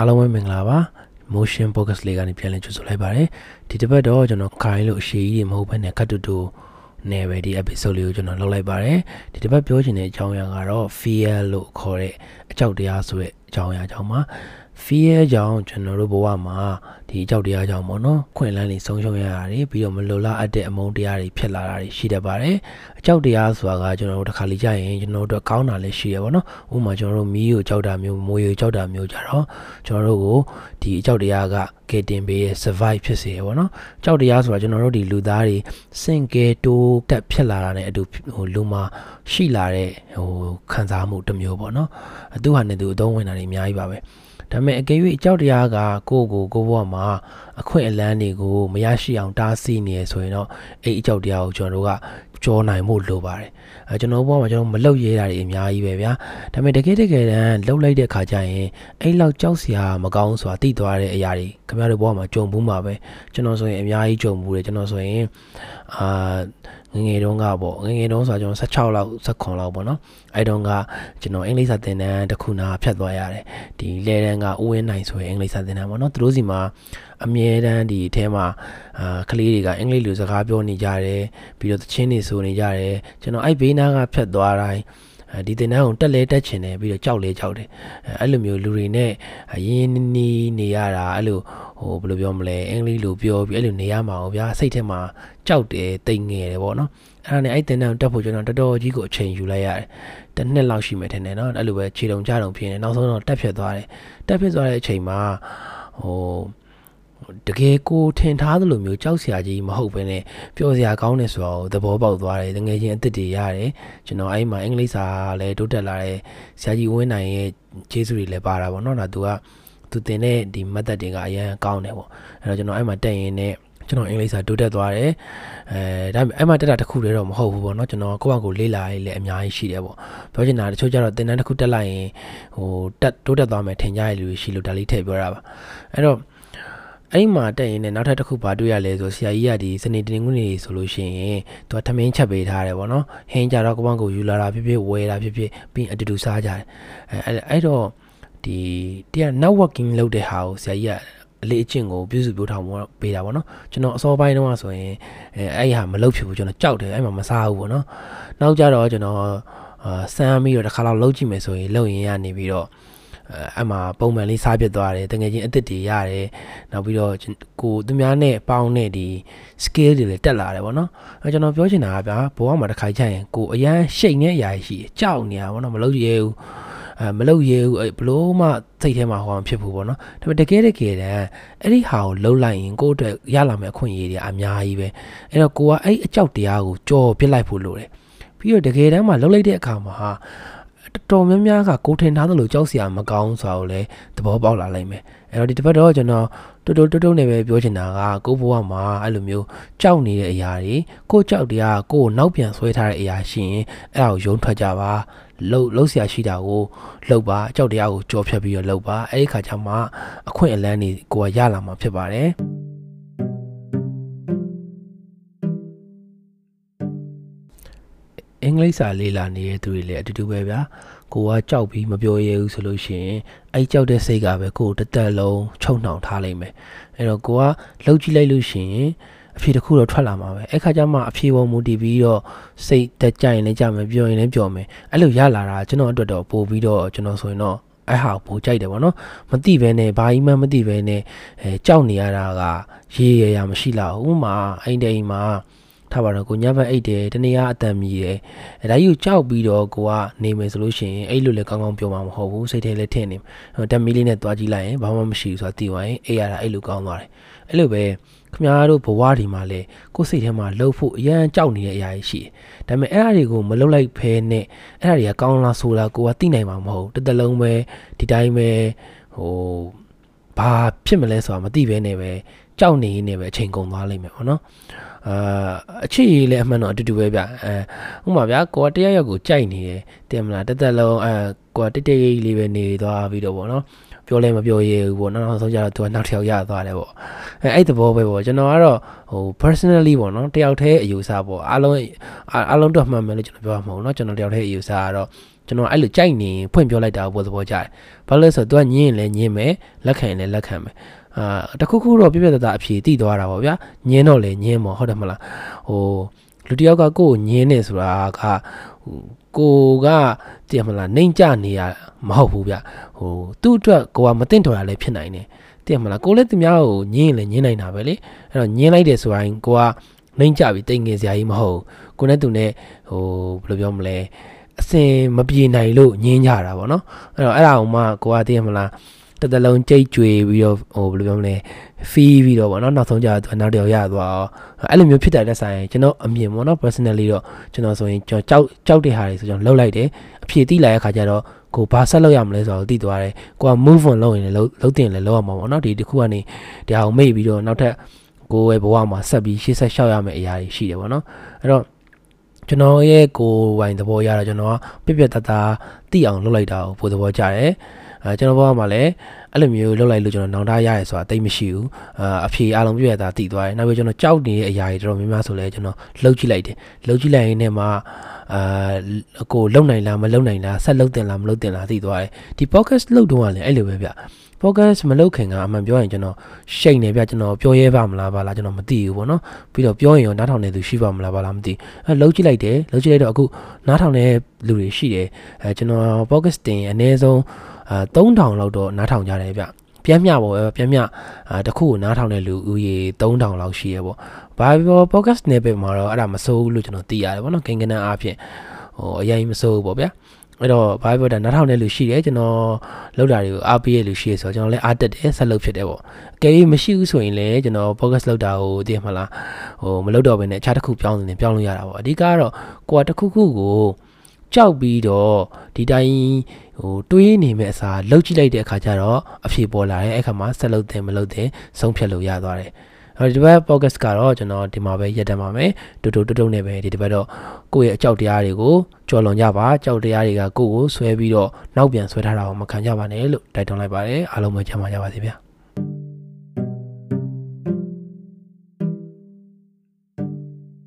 အားလုံးပဲမင်္ဂလာပါ motion focus လေးကနေပြန်လည်ကြိုဆိုလိုက်ပါတယ်ဒီတစ်ပတ်တော့ကျွန်တော်ခိုင်းလို့အရှိကြီးတွေမဟုတ်ဘဲနဲ့ကတ်တူတူနဲ့ပဲဒီ episode လေးကိုကျွန်တော်လုပ်လိုက်ပါတယ်ဒီတစ်ပတ်ပြောချင်တဲ့အကြောင်းအရာကတော့ fear လို့ခေါ်တဲ့အကြောက်တရားဆိုတဲ့အကြောင်းအရာအကြောင်းပါ fear ကြောင့်ကျွန်တော်တို့ဘဝမှာဒီအကြောက်တရားကြောင့်ပေါ့နော်ခွင့်လန်းနေဆုံးရှုံးရတာတွေပြီးတော့မလိုလားအပ်တဲ့အမုန်းတရားတွေဖြစ်လာတာတွေရှိတတ်ပါတယ်အကြောက်တရားဆိုတာကကျွန်တော်တို့တစ်ခါလေကြာရင်ကျွန်တော်တို့ကောင်းတာလည်းရှိရပါတော့ဥပမာကျွန်တော်တို့မီးကိုကြောက်တာမျိုးမိုးကိုကြောက်တာမျိုးကြတော့ကျွန်တော်တို့ကိုဒီအကြောက်တရားကကဲတင်ပေးရ survive ဖြစ်စေရပါတော့ကြောက်တရားဆိုတာကျွန်တော်တို့ဒီလူသားတွေစင်ကဲတိုးတက်ဖြစ်လာတာ ਨੇ အတူဟိုလူမှာရှိလာတဲ့ဟိုခံစားမှုတစ်မျိုးပေါ့နော်သူဟာနဲ့သူအသုံးဝင်တာတွေအများကြီးပါပဲ ဒါပေမဲ့အကယ်၍အကြောက်တရားကကိုယ့်ကိုကိုယ့်ဘဝမှာအခွင့်အလမ်းတွေကိုမရရှိအောင်တားဆီးနေရဆိုရင်တော့အဲ့အကြောက်တရားကိုကျွန်တော်တို့ကကြောနိုင်ဖို့လိုပါတယ်အဲကျွန်တော်ဘဝမှာကျွန်တော်မလုတ်ရဲတာတွေအများကြီးပဲဗျာဒါပေမဲ့တကယ်တကယ်တမ်းလှုပ်လိုက်တဲ့ခါကျရင်အဲ့လောက်ကြောက်စရာမကောင်းဆိုတာသိသွားတဲ့အရာတွေခင်ဗျားတို့ဘဝမှာကြုံဘူးမှာပဲကျွန်တော်ဆိုရင်အများကြီးကြုံဘူးတယ်ကျွန်တော်ဆိုရင် အာငငယ်တုန်းကပေါ့ငငယ်တုန်းဆိုတော့ကျွန်တော်16လောက်19လောက်ပေါ့နော်အဲတုန်းကကျွန်တော်အင်္ဂလိပ်စာသင်တန်းတစ်ခုနာဖြတ်သွားရတယ်ဒီလဲတန်းကဦးဝင်းနိုင်ဆိုရင်အင်္ဂလိပ်စာသင်တန်းပေါ့နော်သူတို့စီမှာအမြဲတမ်းဒီအထဲမှာအာကလေးတွေကအင်္ဂလိပ်လိုစကားပြောနေကြတယ်ပြီးတော့သချင်းတွေဆိုနေကြတယ်ကျွန်တော်အဲ့ဘေးနားကဖြတ်သွားတိုင်းအဲ ဒီတင်တန်းကိုတက်လဲတက်ချင်တယ်ပြီးတော့ကြောက်လဲကြောက်တယ်အဲ့လိုမျိုးလူတွေနဲ့ရင်းနီးနေရတာအဲ့လိုဟိုဘယ်လိုပြောမလဲအင်္ဂလိပ်လိုပြောပြီးအဲ့လိုနေရမှာပေါ့ဗျာစိတ်ထဲမှာကြောက်တယ်တိတ်ငယ်တယ်ပေါ့နော်အဲ့ဒါနဲ့အဲ့တင်တန်းကိုတက်ဖို့ကျွန်တော်တော်တော်ကြီးကိုအချိန်ယူလိုက်ရတယ်တစ်နှစ်လောက်ရှိမယ်ထင်တယ်နော်အဲ့လိုပဲခြေတုံကြတုံဖြစ်နေနောက်ဆုံးတော့တက်ဖြစ်သွားတယ်တက်ဖြစ်သွားတဲ့အချိန်မှာဟို တကယ်ကိုထင်ထားသလိုမျိုးကြောက်စရာကြီးမဟုတ်ဘဲနဲ့ပျော်စရာကောင်းတယ်ဆိုတော့သဘောပေါက်သွားတယ်တကယ်ချင်းအစ်စ်တွေရတယ်ကျွန်တော်အဲ့မှာအင်္ဂလိပ်စာလည်းတိုးတက်လာတယ်ဆရာကြီးဝင်းနိုင်ရဲ့ကျေးဇူးတွေလည်းပါတာပေါ့နော်ဒါသူကသူတင်တဲ့ဒီ method တွေကအရန်ကောင်းတယ်ပေါ့အဲ့တော့ကျွန်တော်အဲ့မှာတက်ရင်နဲ့ကျွန်တော်အင်္ဂလိပ်စာတိုးတက်သွားတယ်အဲဒါပေမဲ့အဲ့မှာတက်တာတစ်ခုတည်းတော့မဟုတ်ဘူးပေါ့နော်ကျွန်တော်ကိုယ့်ဘာကိုလေ့လာရေးလည်းအများကြီးရှိတယ်ပေါ့ပြောချင်တာတချို့ကျတော့သင်တန်းတစ်ခုတက်လိုက်ရင်ဟိုတက်တိုးတက်သွားမယ်ထင်ကြရလူရှိလို့ဒါလေးထည့်ပြောတာပါအဲ့တော့ အဲ့မှာတက်ရင်လည်းနောက်ထပ်တစ်ခုပါတွေ့ရလဲဆိုဆရာကြီးကဒီစနေတင်ငွေနေဆိုလို့ရှိရင်သူကထမင်းချက်ပေးထားတယ်ပေါ့နော်ဟင်းကြတော့ကပန်းကိုယူလာတာဖြစ်ဖြစ်ဝယ်တာဖြစ်ဖြစ်ပြီးအတူတူစားကြတယ်အဲအဲ့တော့ဒီတရား networking လုပ်တဲ့ဟာကိုဆရာကြီးကအလေးအကျင့်ကိုပြုစုပြောထောင်ပေးတာပေါ့နော်ကျွန်တော်အစောပိုင်းတုန်းကဆိုရင်အဲအဲ့ဟာမလုပ်ဖြစ်ဘူးကျွန်တော်ကြောက်တယ်အဲ့မှာမစားဘူးပေါ့နော်နောက်ကြတော့ကျွန်တော်အာစမ်းပြီးတော့တစ်ခါလောက်လုပ်ကြည့်မယ်ဆိုရင်လုပ်ရင်ရနေပြီးတော့ အဲ့မှာပုံမှန်လေးစားပြစ်သွားတယ်တကယ်ချင်းအစ်စ်တွေရတယ်နောက်ပြီးတော့ကိုသူများနဲ့ပေါင်းတဲ့ဒီ skill တွေလည်းတက်လာတယ်ဗောနော်အဲကျွန်တော်ပြောချင်တာကဗျာဘဝမှာတစ်ခါချရင်ကိုအရန်ရှိတ်တဲ့အရာရှိကြောက်နေတာဗောနော်မလုပ်ရဘူးအဲမလုပ်ရဘူးဘလို့မှစိတ်ထဲမှာဟောမဖြစ်ဘူးပေါ့နော်ဒါပေမဲ့တကယ်တကယ်တမ်းအဲ့ဒီဟာကိုလှုပ်လိုက်ရင်ကိုယ့်အတွက်ရလာမယ့်အခွင့်အရေးတွေအများကြီးပဲအဲ့တော့ကိုကအဲ့အကြောက်တရားကိုကြော်ပြစ်လိုက်ဖို့လိုတယ်ပြီးတော့တကယ်တမ်းမှလှုပ်လိုက်တဲ့အခါမှာ တော်များများကကိုထင်ထားသလိုကြောက်စရာမကောင်းဆိုတာကိုလည်းသဘောပေါက်လာနိုင်မယ်အဲ့တော့ဒီတစ်ပတ်တော့ကျွန်တော်တူတူတူတူနဲ့ပဲပြောချင်တာကကိုဘဝမှာအဲ့လိုမျိုးကြောက်နေတဲ့အရာတွေကိုကြောက်တရားကိုနောက်ပြန်ဆွဲထားတဲ့အရာရှိရင်အဲ့ဒါကိုယုံထွက်ကြပါလှုပ်လှုပ်ဆရာရှိတာကိုလှုပ်ပါအကြောက်တရားကိုကြော်ဖြတ်ပြီးတော့လှုပ်ပါအဲ့ဒီခါကျမှအခွင့်အလန်းတွေကိုရလာမှာဖြစ်ပါတယ် အင်္ဂလိပ်စာလေ့လာနေတဲ့သူတွေလည်းအတူတူပဲဗျာကိုကကြောက်ပြီးမပြောရဘူးဆိုလို့ရှိရင်အဲ့ကြောက်တဲ့စိတ်ကပဲကိုတသက်လုံးချုံနှောင်ထားလိုက်မယ်အဲ့တော့ကိုကလှုပ်ကြည့်လိုက်လို့ရှိရင်အဖြေတစ်ခုတော့ထွက်လာမှာပဲအဲ့ခါကျမှအဖြေပေါ်မူတည်ပြီးတော့စိတ်တက်ကြရင်လည်းကြမယ်ပြောရင်လည်းပြောမယ်အဲ့လိုရလာတာကျွန်တော်အတွက်တော့ပို့ပြီးတော့ကျွန်တော်ဆိုရင်တော့အဲ့ဟာပိုကြိုက်တယ်ဗောနော်မသိဘဲနဲ့ဘာကြီးမှမသိဘဲနဲ့အဲကြောက်နေရတာကရေးရရမရှိလာဘူးဥမာအိမ်တိမ်မှာ ထားပါတော့ကိုညဘက်အိတ်တယ်တနေ့ကအတန်မြည်တယ်အဲဒါကြီးကိုကြောက်ပြီးတော့ကိုကနေမယ်ဆိုလို့ရှိရင်အဲ့လိုလည်းကောင်းကောင်းပြောမှာမဟုတ်ဘူးစိတ်ထဲလည်းထင်နေတက်မီလေးနဲ့တွားကြည့်လိုက်ရင်ဘာမှမရှိဘူးဆိုတာသိသွားရင်အေးရတာအဲ့လိုကောင်းသွားတယ်အဲ့လိုပဲခင်ဗျားတို့ဘဝဒီမှာလဲကိုယ်စိတ်ထဲမှာလှုပ်ဖို့အရန်ကြောက်နေတဲ့အရာကြီးရှိတယ်ဒါပေမဲ့အဲ့အရာတွေကိုမလှုပ်လိုက်ဖဲနဲ့အဲ့အရာတွေကကောင်းလားဆိုလားကိုကသိနိုင်မှာမဟုတ်တစ်တလုံးပဲဒီတိုင်းပဲဟိုဘာဖြစ်မလဲဆိုတာမသိဘဲနဲ့ပဲ ကြောက်နေနေပဲအချိန်ကုန်သွားလိမ့်မယ်ပေါ့နော်အာအခြေရေးလည်းအမှန်တော့အတူတူပဲဗျအဲဥပမာဗျာကိုကတယောက်ယောက်ကိုကြိုက်နေတယ်တင်မလားတက်တက်လုံးအဲကိုကတိတ်တိတ်ကြီးလေးပဲနေသွားပြီးတော့ပေါ့နော်ပြောလဲမပြောရဘူးပေါ့နောက်ဆုံးကျတော့သူကနောက်တစ်ယောက်ရသွားတယ်ပေါ့အဲအဲ့သဘောပဲပေါ့ကျွန်တော်ကတော့ဟို personally ပေါ့နော်တယောက်တည်းအယူဆပေါ့အားလုံးအားလုံးတော့မှန်မယ်လို့ကျွန်တော်ပြောမှာမဟုတ်နော်ကျွန်တော်တယောက်တည်းအယူဆကတော့ကျွန်တော်အဲ့လိုကြိုက်နေဖွင့်ပြောလိုက်တာပေါ့သဘောကျတယ်ဘာလို့လဲဆိုတော့သူကညင်းရင်လည်းညင်းမယ်လက်ခံရင်လည်းလက်ခံမယ် အာတခုခုတော့ပြပြတတအဖြေတိသွားတာပေါ့ဗျာညင်းတော့လေညင်းမော်ဟုတ်တယ်မလားဟိုလူတယောက်ကကိုယ်ညင်းနေဆိုတာကကိုကတည်မလားနှိမ့်ကြနေရမဟုတ်ဘူးဗျဟိုသူ့အတွက်ကိုကမသိတော်တာလည်းဖြစ်နိုင်တယ်တည်မလားကိုလည်းသူများကိုညင်းရင်လည်းညင်းနိုင်တာပဲလေအဲ့တော့ညင်းလိုက်တယ်ဆိုရင်ကိုကနှိမ့်ကြပြီတိတ်ငယ်စရာကြီးမဟုတ်ကိုနဲ့သူနဲ့ဟိုဘယ်လိုပြောမလဲအစင်မပြေနိုင်လို့ညင်းကြတာပေါ့နော်အဲ့တော့အဲ့ဒါအောင်မှကိုကတည်မလား တစ်သလုံးကြိတ်ကြွေပြီးတော့ဟိုဘယ်လိုပြောမလဲဖီးပြီးတော့ဗောနော်နောက်ဆုံးကျတော့နောက်တစ်ယောက်ရသွားအောင်အဲ့လိုမျိုးဖြစ်တဲ့ဆိုင်ကျွန်တော်အမြင်ဗောနော် personally တော့ကျွန်တော်ဆိုရင်ကျွန်တော်ကြောက်ကြောက်တဲ့ဟာတွေဆိုကျွန်တော်လှုပ်လိုက်တယ်အဖြေတိလိုက်တဲ့ခါကျတော့ကိုဘာဆက်လုပ်ရမလဲဆိုတော့သိသွားတယ်ကိုက move on လုပ်ရင်လည်းလုပ်တင်လည်းလုပ်ရမှာပေါ့နော်ဒီတစ်ခုကနေဒီအောင်မိတ်ပြီးတော့နောက်ထပ်ကိုရဲ့ဘဝမှာဆက်ပြီးရှေ့ဆက်လျှောက်ရမယ့်အရာတွေရှိတယ်ပေါ့နော်အဲ့တော့ကျွန်တော်ရဲ့ကိုဝိုင်သဘောရတော့ကျွန်တော်ကပြပြတသား တိအောင်လုပ်လိုက်တာကိုပိုသဘောကျတယ်အဲကျွန်တော်ဘဝမှာလည်းအဲ့လိုမျိုးလုပ်လိုက်လို့ကျွန်တော်နောင်တရရဲဆိုတာတိတ်မရှိဘူးအာအဖြေအလုံးပြည့်ရတာတည်သွားတယ်နောက်ပြီးကျွန်တော်ကြောက်နေတဲ့အရာတွေတော်တော်များများဆိုလဲကျွန်တော်လှုပ်ကြည့်လိုက်တယ်လှုပ်ကြည့်လိုက်ရင်လည်းမှအာကိုလုံနိုင်လားမလုံနိုင်လားဆက်လုံတင်လားမလုံတင်လားသိသွားတယ်ဒီ podcast လှုပ်တော့ကလည်းအဲ့လိုပဲဗျ podcast မလုပ်ခင်ကအမှန်ပြောရင်ကျွန်တော်ရှိန်နေဗျကျွန်တော်ပြောရဲပါမလားပါလားကျွန်တော်မသိဘူးပေါ့နော်ပြီးတော့ပြောရင်ရောနားထောင်နေသူရှိပါမလားပါလားမသိအဲလှုပ်ကြည့်လိုက်တယ်လှုပ်ကြည့်လိုက်တော့အခုနားထောင်တဲ့လူတွေရှိတယ်အဲကျွန်တော် podcast တင်အနည်းဆုံးအာ3000လောက်တော့နားထောင်ကြတယ်ဗျပြန်မျှပေါ့ပြန်မျှအာတခုကိုနားထောင်တဲ့လူဦးရေ3000လောက်ရှိရပေါ့ဘာပြော podcast နယ်ပယ်မှာတော့အဲ့ဒါမစိုးဘူးလို့ကျွန်တော်သိရတယ်ပေါ့နော်ကိန်းကနန်းအားဖြင့်ဟိုအရင်မစိုးဘူးပေါ့ဗျာအဲ့တော့ဘာပြောတာနားထောင်တဲ့လူရှိတယ်ကျွန်တော်လောက်တာတွေကိုအားပေးရလူရှိရဆိုတော့ကျွန်တော်လည်းအားတက်တယ်ဆက်လုပ်ဖြစ်တယ်ပေါ့အကယ်၍မရှိဘူးဆိုရင်လည်းကျွန်တော် podcast လောက်တာကိုသိမှလားဟိုမလုပ်တော့ဘဲနဲ့အခြားတစ်ခုပြောင်းနေပြောင်းလို့ရတာပေါ့အဓိကကတော့ကိုကတစ်ခုခုကို ကြောက်ပြီးတော့ဒီတိုင်းဟိုတွေးနေမဲ့အစားလှုပ်ကြည့်လိုက်တဲ့အခါကျတော့အဖြေပေါ်လာတယ်အဲ့ခါမှာဆက်လုပ်တယ်မလုပ်တယ်ဆုံးဖြတ်လို့ရသွားတယ်အဲ့ဒီဘက် podcast ကတော့ကျွန်တော်ဒီမှာပဲရက်တမ်းပါမယ်တူတူတူတူနဲ့ပဲဒီဒီဘက်တော့ကိုယ့်ရဲ့အကြောက်တရားတွေကိုကြော်လွန်ကြပါကြောက်တရားတွေကကိုယ့်ကိုဆွဲပြီးတော့နောက်ပြန်ဆွဲထားတာကိုမခံကြပါနဲ့လို့တိုက်တွန်းလိုက်ပါတယ်အားလုံးပဲကြံပါကြပါစေဗျာ